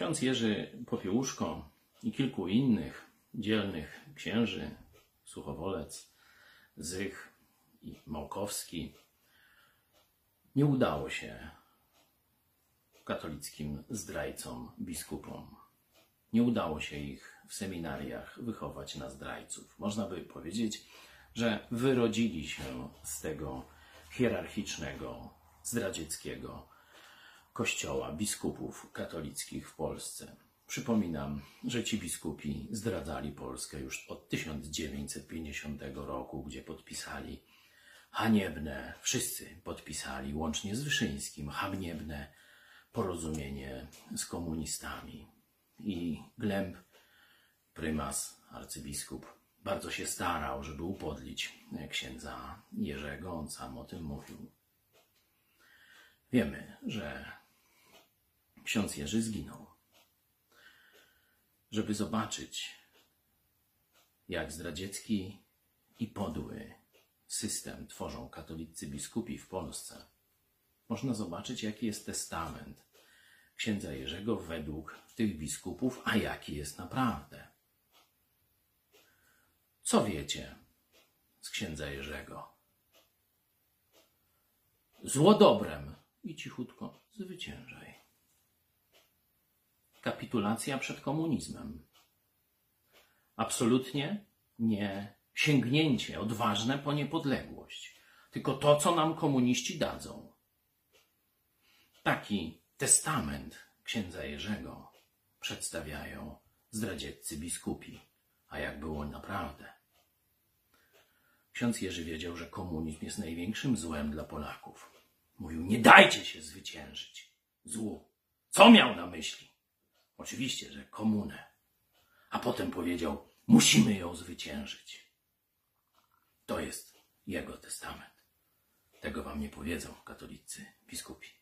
Ksiądz Jerzy Popiełuszko i kilku innych dzielnych księży, Suchowolec, Zych i Małkowski, nie udało się katolickim zdrajcom, biskupom. Nie udało się ich w seminariach wychować na zdrajców. Można by powiedzieć, że wyrodzili się z tego hierarchicznego, zdradzieckiego kościoła biskupów katolickich w Polsce. Przypominam, że ci biskupi zdradzali Polskę już od 1950 roku, gdzie podpisali haniebne, wszyscy podpisali, łącznie z Wyszyńskim, haniebne porozumienie z komunistami. I Glemp, prymas, arcybiskup, bardzo się starał, żeby upodlić księdza Jerzego, on sam o tym mówił. Wiemy, że ksiądz Jerzy zginął. Żeby zobaczyć, jak zdradziecki i podły system tworzą katolicy biskupi w Polsce, można zobaczyć, jaki jest testament księdza Jerzego według tych biskupów, a jaki jest naprawdę. Co wiecie z księdza Jerzego? Zło dobrem i cichutko zwyciężaj. Kapitulacja przed komunizmem. Absolutnie nie sięgnięcie odważne po niepodległość, tylko to, co nam komuniści dadzą. Taki testament księdza Jerzego przedstawiają zdradzieccy biskupi. A jak było naprawdę? Ksiądz Jerzy wiedział, że komunizm jest największym złem dla Polaków. Mówił, nie dajcie się zwyciężyć złu. Co miał na myśli? Oczywiście, że komunę. A potem powiedział, musimy ją zwyciężyć. To jest jego testament. Tego wam nie powiedzą katolicy biskupi.